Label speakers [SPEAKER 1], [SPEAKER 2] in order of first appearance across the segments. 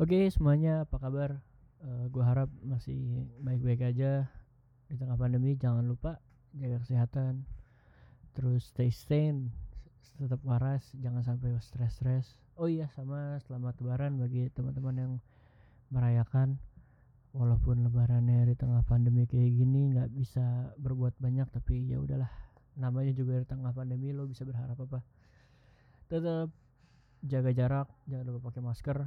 [SPEAKER 1] Oke semuanya apa kabar? Eh gue harap masih baik-baik aja di tengah pandemi. Jangan lupa jaga kesehatan, terus stay sane, tetap waras, jangan sampai stres-stres. Oh iya sama selamat Lebaran bagi teman-teman yang merayakan. Walaupun Lebarannya di tengah pandemi kayak gini nggak bisa berbuat banyak, tapi ya udahlah. Namanya juga di tengah pandemi lo bisa berharap apa? Tetap jaga jarak, jangan lupa pakai masker,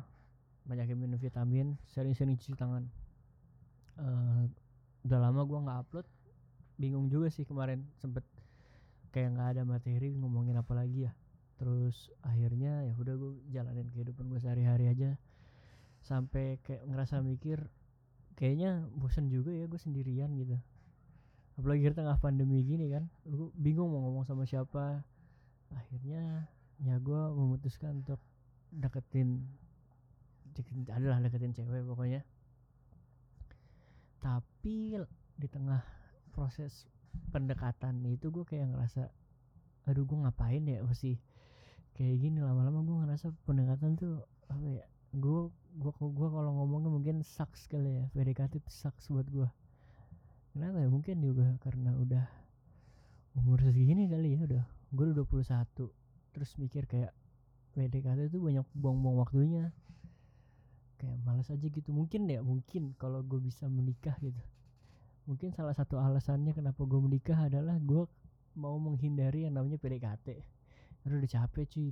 [SPEAKER 1] banyakin minum vitamin, sering-sering cuci tangan. Eh, udah lama gua nggak upload, bingung juga sih kemarin sempet kayak nggak ada materi ngomongin apa lagi ya. Terus akhirnya ya udah gue jalanin kehidupan gue sehari-hari aja sampai kayak ngerasa mikir kayaknya bosan juga ya gue sendirian gitu apalagi di tengah pandemi gini kan gue bingung mau ngomong sama siapa akhirnya ya gue memutuskan untuk deketin deketin adalah deketin cewek pokoknya. Tapi di tengah proses pendekatan itu gue kayak ngerasa aduh gue ngapain ya masih kayak gini? Lama-lama gue ngerasa pendekatan tuh apa ya gue gue gue kalau ngomongnya mungkin sucks kali ya PDKT itu sucks buat gue kenapa ya? Mungkin juga karena udah umur segini kali ya udah gue udah 21 terus mikir kayak PDKT itu banyak buang-buang waktunya kayak malas aja gitu. Mungkin ya mungkin kalau gue bisa menikah gitu. Mungkin salah satu alasannya kenapa gue menikah adalah gue mau menghindari yang namanya PDKT Aduh udah capek cuy.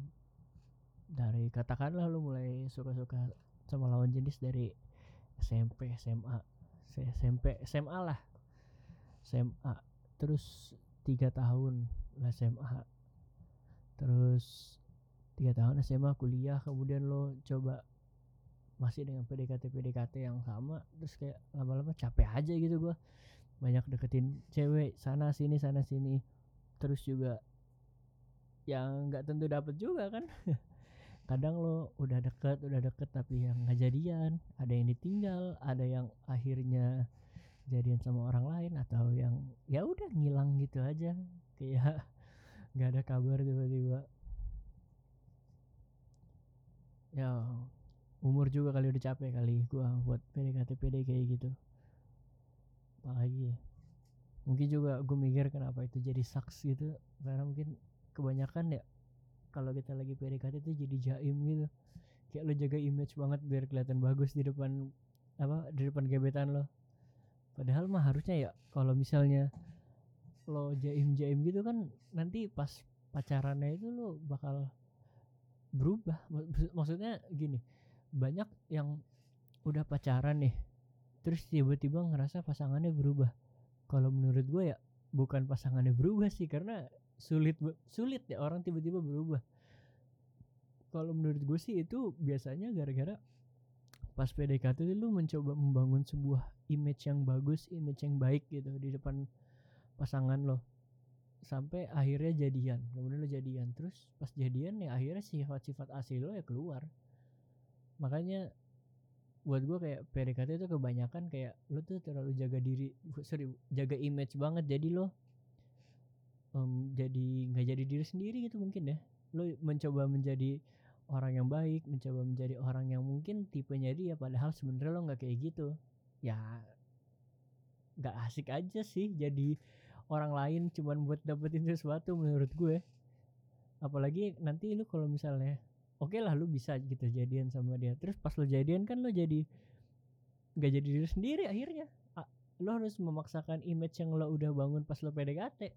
[SPEAKER 1] Dari katakanlah lu mulai suka-suka sama lawan jenis dari SMP SMA SMP SMA lah. SMA terus tiga tahun lah SMA terus tiga tahun SMA kuliah kemudian lo coba masih dengan PDKT PDKT yang sama terus kayak lama-lama capek aja gitu gua. Banyak deketin cewek sana sini sana sini. Terus juga yang nggak tentu dapet juga kan. Kadang lo udah deket udah deket tapi yang nggak jadian ada yang ditinggal ada yang akhirnya jadian sama orang lain atau yang ya udah ngilang gitu aja. Kayak nggak ada kabar tiba-tiba. Ya umur juga kali udah capek kali gua buat PDKT PD kayak gitu. Apalagi ya mungkin juga gue mikir kenapa itu jadi saks gitu. Karena mungkin kebanyakan ya kalau kita lagi PDKT itu jadi jaim gitu. Kayak lo jaga image banget biar kelihatan bagus di depan apa di depan gebetan lo. Padahal mah harusnya ya kalau misalnya lo jaim jaim gitu kan nanti pas pacarannya itu lo bakal berubah. Mak- maksudnya gini banyak yang udah pacaran nih terus tiba-tiba ngerasa pasangannya berubah. Kalau menurut gue ya bukan pasangannya berubah sih karena sulit sulit ya orang tiba-tiba berubah. Kalau menurut gue sih itu biasanya gara-gara pas PDKT itu lu mencoba membangun sebuah image yang bagus image yang baik gitu di depan pasangan lo. Sampai akhirnya jadian kemudian lo jadian. Terus pas jadian ya akhirnya sifat-sifat asli lo ya keluar makanya buat gue kayak PDKT itu kebanyakan kayak lo tuh terlalu jaga diri sorry jaga image banget jadi lo em, jadi nggak jadi diri sendiri gitu mungkin ya. Lo mencoba menjadi orang yang baik mencoba menjadi orang yang mungkin tipenya dia padahal sebenarnya lo nggak kayak gitu. Ya nggak asik aja sih jadi orang lain cuman buat dapetin sesuatu menurut gue. Apalagi nanti lu kalau misalnya oke lah lu bisa gitu jadian sama dia. Terus pas lo jadian kan lo jadi nggak jadi diri sendiri akhirnya. Lo harus memaksakan image yang lo udah bangun pas lo PDKT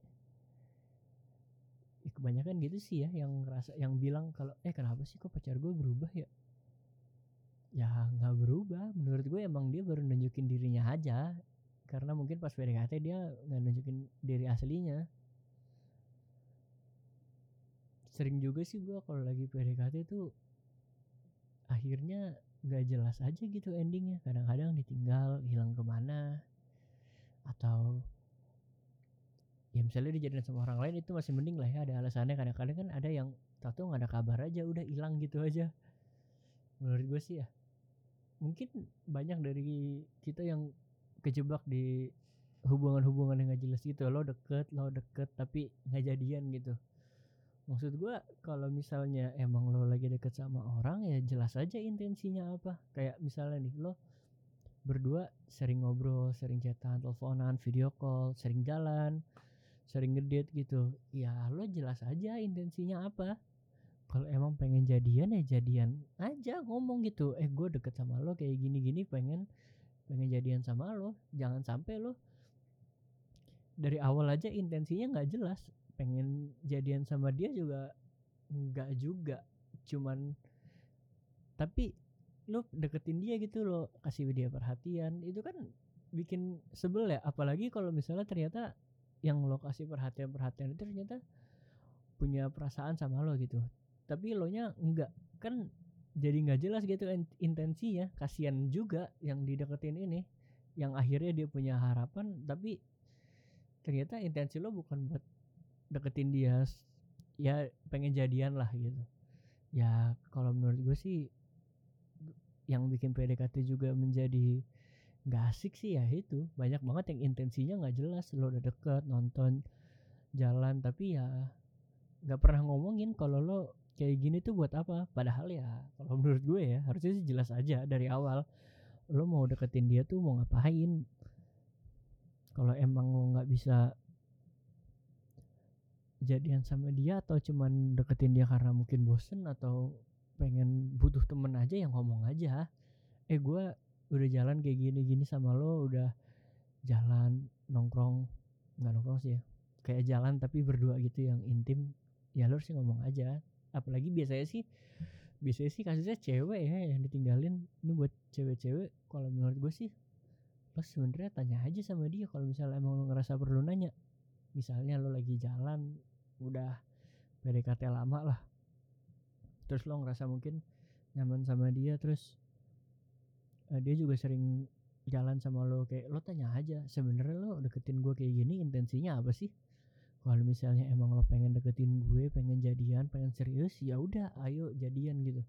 [SPEAKER 1] Ya, kebanyakan gitu sih ya yang ngerasa yang bilang kalau eh kenapa sih kok pacar gue berubah ya? Ya nggak berubah. Menurut gue emang dia baru nunjukin dirinya aja. Karena mungkin pas PDKT dia nggak nunjukin diri aslinya sering juga sih gue kalau lagi PDKT tuh akhirnya nggak jelas aja gitu endingnya. Kadang-kadang ditinggal hilang ke mana atau ya misalnya dijadiin sama orang lain itu masih mending lah ya ada alasannya. Kadang-kadang kan ada yang tahu nggak ada kabar aja udah hilang gitu aja. Menurut gue sih ya mungkin banyak dari kita yang kejebak di hubungan-hubungan yang gak jelas gitu. Lo deket lo deket tapi nggak jadian gitu maksud gua kalau misalnya emang lo lagi deket sama orang ya jelas aja intensinya apa. Kayak misalnya nih lo berdua sering ngobrol sering chatan teleponan video call sering jalan sering ngedate gitu. Ya lo jelas aja intensinya apa. Kalau emang pengen jadian ya jadian aja ngomong gitu. Eh gue deket sama lo kayak gini gini pengen pengen jadian sama lo. Jangan sampai lo dari awal aja intensinya nggak jelas pengen jadian sama dia juga nggak juga. Cuman tapi lo deketin dia gitu lo kasih dia perhatian itu kan bikin sebel ya. Apalagi kalau misalnya ternyata yang lo kasih perhatian perhatian itu ternyata punya perasaan sama lo gitu. Tapi lo nya enggak kan jadi nggak jelas gitu intensinya. Kasihan juga yang dideketin ini yang akhirnya dia punya harapan tapi ternyata intensi lo bukan buat deketin dia ya pengen jadian lah gitu. Ya kalau menurut gue sih yang bikin PDKT juga menjadi gak asik sih ya itu. Banyak banget yang intensinya nggak jelas lo udah deket nonton jalan tapi ya nggak pernah ngomongin kalau lo kayak gini tuh buat apa. Padahal ya kalau menurut gue ya harusnya sih jelas aja dari awal. Lo mau deketin dia tuh mau ngapain? Kalau emang lo nggak bisa jadian sama dia atau cuman deketin dia karena mungkin bosen atau pengen butuh temen aja yang ngomong aja. Eh gue udah jalan kayak gini-gini sama lo udah jalan nongkrong. Nggak nongkrong sih ya kayak jalan tapi berdua gitu yang intim ya lo harus ngomong aja. Apalagi biasanya sih biasanya sih kasusnya cewek ya yang ditinggalin. Ini buat cewek-cewek kalau menurut gue sih lo sebenarnya tanya aja sama dia kalau misalnya emang lo ngerasa perlu nanya. Misalnya lo lagi jalan udah PDKT lama lah. Terus lo ngerasa mungkin nyaman sama dia terus uh, dia juga sering jalan sama lo kayak lo tanya aja sebenarnya lo deketin gue kayak gini intensinya apa sih? Kalau misalnya emang lo pengen deketin gue pengen jadian pengen serius ya udah ayo jadian gitu.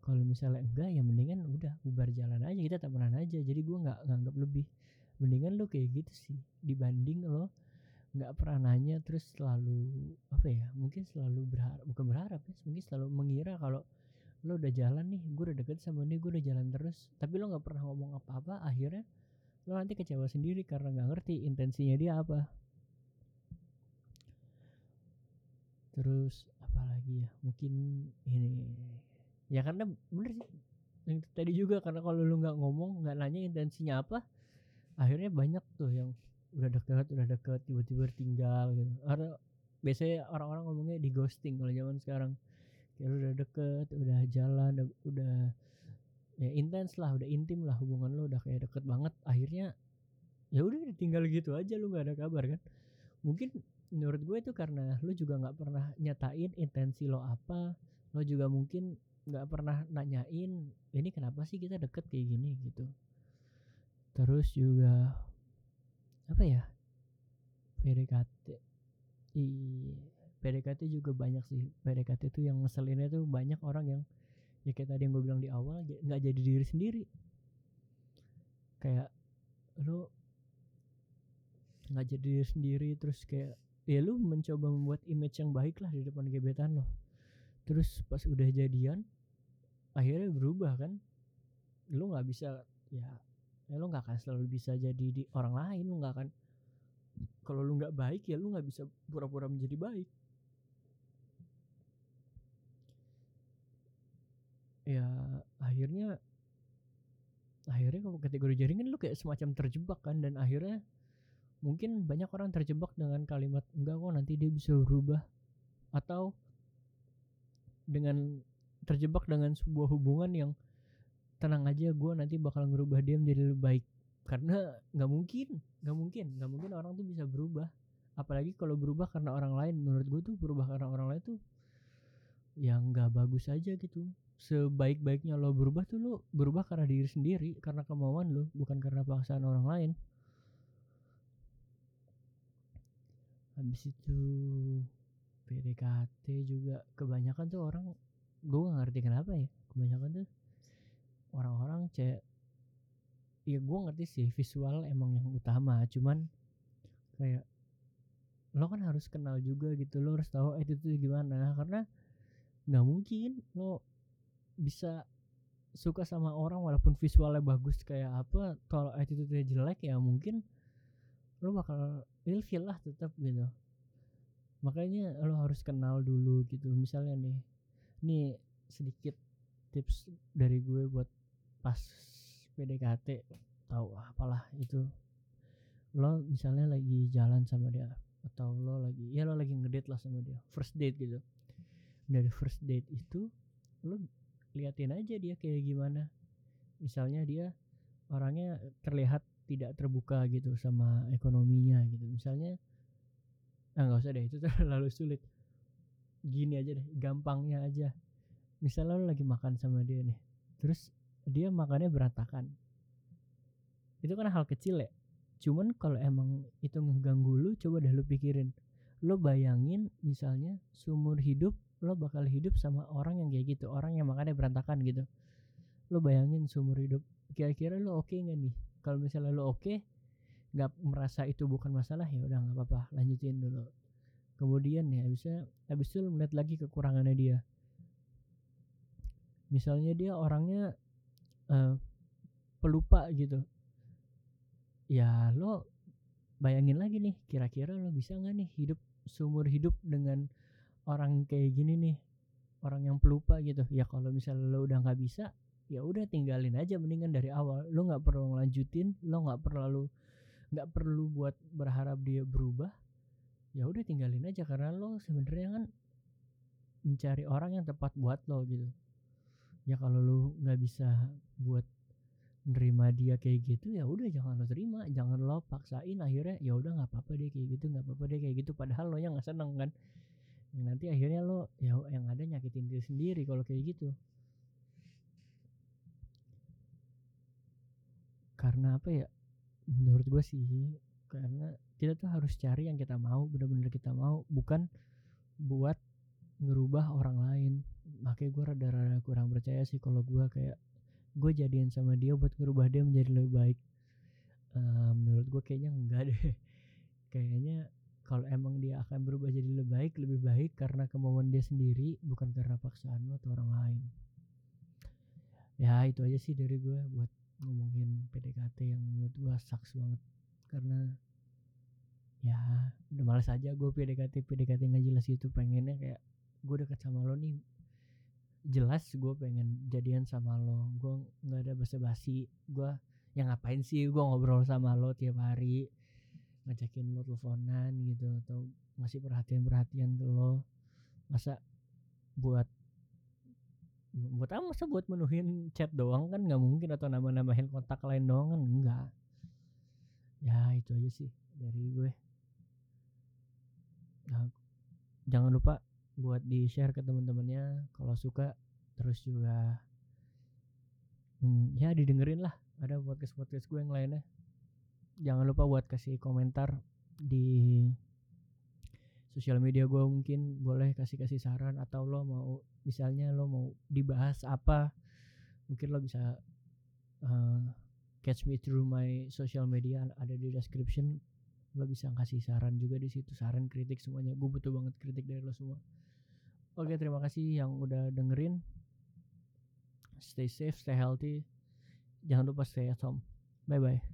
[SPEAKER 1] Kalau misalnya enggak ya mendingan udah bubar jalan aja kita temenan aja. Jadi gue nggak nganggap lebih. Mendingan lo kayak gitu sih dibanding lo nggak pernah nanya terus selalu apa ya mungkin selalu berharap bukan berharap ya mungkin selalu mengira kalau lo udah jalan nih gue udah deket sama nih gue udah jalan terus tapi lo nggak pernah ngomong apa-apa akhirnya lo nanti kecewa sendiri karena nggak ngerti intensinya dia apa. Terus apa lagi ya mungkin ini ya karena bener sih yang tadi juga karena kalau lo nggak ngomong nggak nanya intensinya apa akhirnya banyak tuh yang udah deket udah deket tiba-tiba tinggal gitu. Karena biasanya orang-orang ngomongnya di ghosting kalau zaman sekarang. Kayak lu udah deket udah jalan udah, udah ya intens lah udah intim lah hubungan lu udah kayak deket banget. Akhirnya ya udah tinggal gitu aja lu nggak ada kabar kan. Mungkin menurut gue itu karena lu juga nggak pernah nyatain intensi lo apa lo juga mungkin nggak pernah nanyain ini kenapa sih kita deket kayak gini? gitu. Terus juga apa ya? PDKT i PDKT juga banyak sih. PDKT tuh yang ngeselinnya tuh banyak orang yang ya kayak tadi yang gue bilang di awal nggak jadi diri sendiri. Kayak lu nggak jadi diri sendiri terus kayak ya lu mencoba membuat image yang baik lah di depan gebetan lo terus pas udah jadian akhirnya berubah kan? Lu nggak bisa ya ya lu nggak akan selalu bisa jadi di orang lain lu nggak akan kalau lu nggak baik ya lu nggak bisa pura-pura menjadi baik. Ya akhirnya akhirnya kalau kategori jaringan lu kayak semacam terjebak kan dan akhirnya mungkin banyak orang terjebak dengan kalimat enggak kok nanti dia bisa berubah. Atau dengan terjebak dengan sebuah hubungan yang tenang aja gue nanti bakal ngerubah dia menjadi lebih baik. Karena nggak mungkin nggak mungkin nggak mungkin orang tuh bisa berubah. Apalagi kalau berubah karena orang lain. Menurut gue tuh berubah karena orang lain tuh yang nggak bagus aja gitu. Sebaik-baiknya lo berubah tuh lo berubah karena diri sendiri karena kemauan lo bukan karena paksaan orang lain. Habis itu PDKT juga. Kebanyakan tuh orang gue gak ngerti kenapa ya. Kebanyakan tuh orang-orang cek ya gue ngerti sih visual emang yang utama. Cuman kayak lo kan harus kenal juga gitu lo harus tahu attitude gimana. Karena nggak mungkin lo bisa suka sama orang walaupun visualnya bagus kayak apa kalau attitude-nya jelek ya mungkin lo bakal ilfil lah tetap gitu. Makanya lo harus kenal dulu gitu. Misalnya nih nih sedikit tips dari gue buat pas PDKT tahu apalah itu. Lo misalnya lagi jalan sama dia atau lo lagi ya lo lagi ngedate lah sama dia first date gitu. Dari first date itu lo liatin aja dia kayak gimana. Misalnya dia orangnya terlihat tidak terbuka gitu sama ekonominya gitu. Misalnya ah nggak usah deh itu terlalu sulit. Gini aja deh gampangnya aja. Misalnya lo lagi makan sama dia nih terus dia makannya berantakan. Itu kan hal kecil ya. Cuman kalau emang itu ngeganggu lu coba deh lu pikirin. Lo bayangin misalnya seumur hidup lo bakal hidup sama orang yang kayak gitu orang yang makannya berantakan gitu. Lo bayangin seumur hidup kira-kira lo oke okay nggak nih? Kalau misalnya lo oke okay, nggak merasa itu bukan masalah ya udah nggak apa-apa lanjutin dulu. Kemudian ya bisa habis itu lo melihat lagi kekurangannya dia. Misalnya dia orangnya uh, pelupa gitu. Ya lo bayangin lagi nih kira-kira lo bisa nggak nih hidup seumur hidup dengan orang kayak gini nih orang yang pelupa gitu. Ya kalau misalnya lo udah nggak bisa ya udah tinggalin aja mendingan dari awal. Lo nggak perlu ngelanjutin lo nggak perlu nggak perlu buat berharap dia berubah ya udah tinggalin aja. Karena lo sebenarnya kan mencari orang yang tepat buat lo gitu. Ya kalau lo nggak bisa buat nerima dia kayak gitu ya udah jangan lo terima jangan lo paksain akhirnya ya udah nggak apa-apa deh kayak gitu nggak apa-apa deh kayak gitu padahal lo yang nggak seneng kan. Yang nanti akhirnya lo ya yang ada nyakitin diri sendiri kalau kayak gitu. Karena apa ya? Menurut gue sih karena kita tuh harus cari yang kita mau bener-bener kita mau bukan buat ngerubah orang lain. Makanya gue rada-rada kurang percaya sih kalau gue kayak gue jadian sama dia buat ngerubah dia menjadi lebih baik. Uh, menurut gue kayaknya enggak deh. Kayaknya kalau emang dia akan berubah jadi lebih baik lebih baik karena kemauan dia sendiri bukan karena paksaan atau orang lain. Ya itu aja sih dari gue buat ngomongin PDKT yang menurut gue saks banget. Karena ya udah males aja gue PDKT PDKT nggak jelas itu pengennya kayak gue deket sama lo nih jelas gue pengen jadian sama lo. Gue nggak ada basa-basi. Gue yang ngapain sih gue ngobrol sama lo tiap hari? Ngajakin lo teleponan gitu. Atau ngasih perhatian-perhatian ke lo. Masa buat buat apa? Masa buat menuhin chat doang kan nggak mungkin atau nama-namahin kontak lain doang kan? Enggak ya itu aja sih dari gue. Nah, jangan lupa buat di share ke teman-temannya kalau suka terus juga hmm, ya didengerin lah ada podcast podcast gue yang lainnya. Jangan lupa buat kasih komentar di sosial media gue mungkin boleh kasih kasih saran atau lo mau misalnya lo mau dibahas apa mungkin lo bisa uh, catch me through my social media ada di description lo bisa kasih saran juga di situ saran kritik semuanya gue butuh banget kritik dari lo semua Oke, terima kasih yang udah dengerin. Stay safe, stay healthy. Jangan lupa stay at home. Bye bye.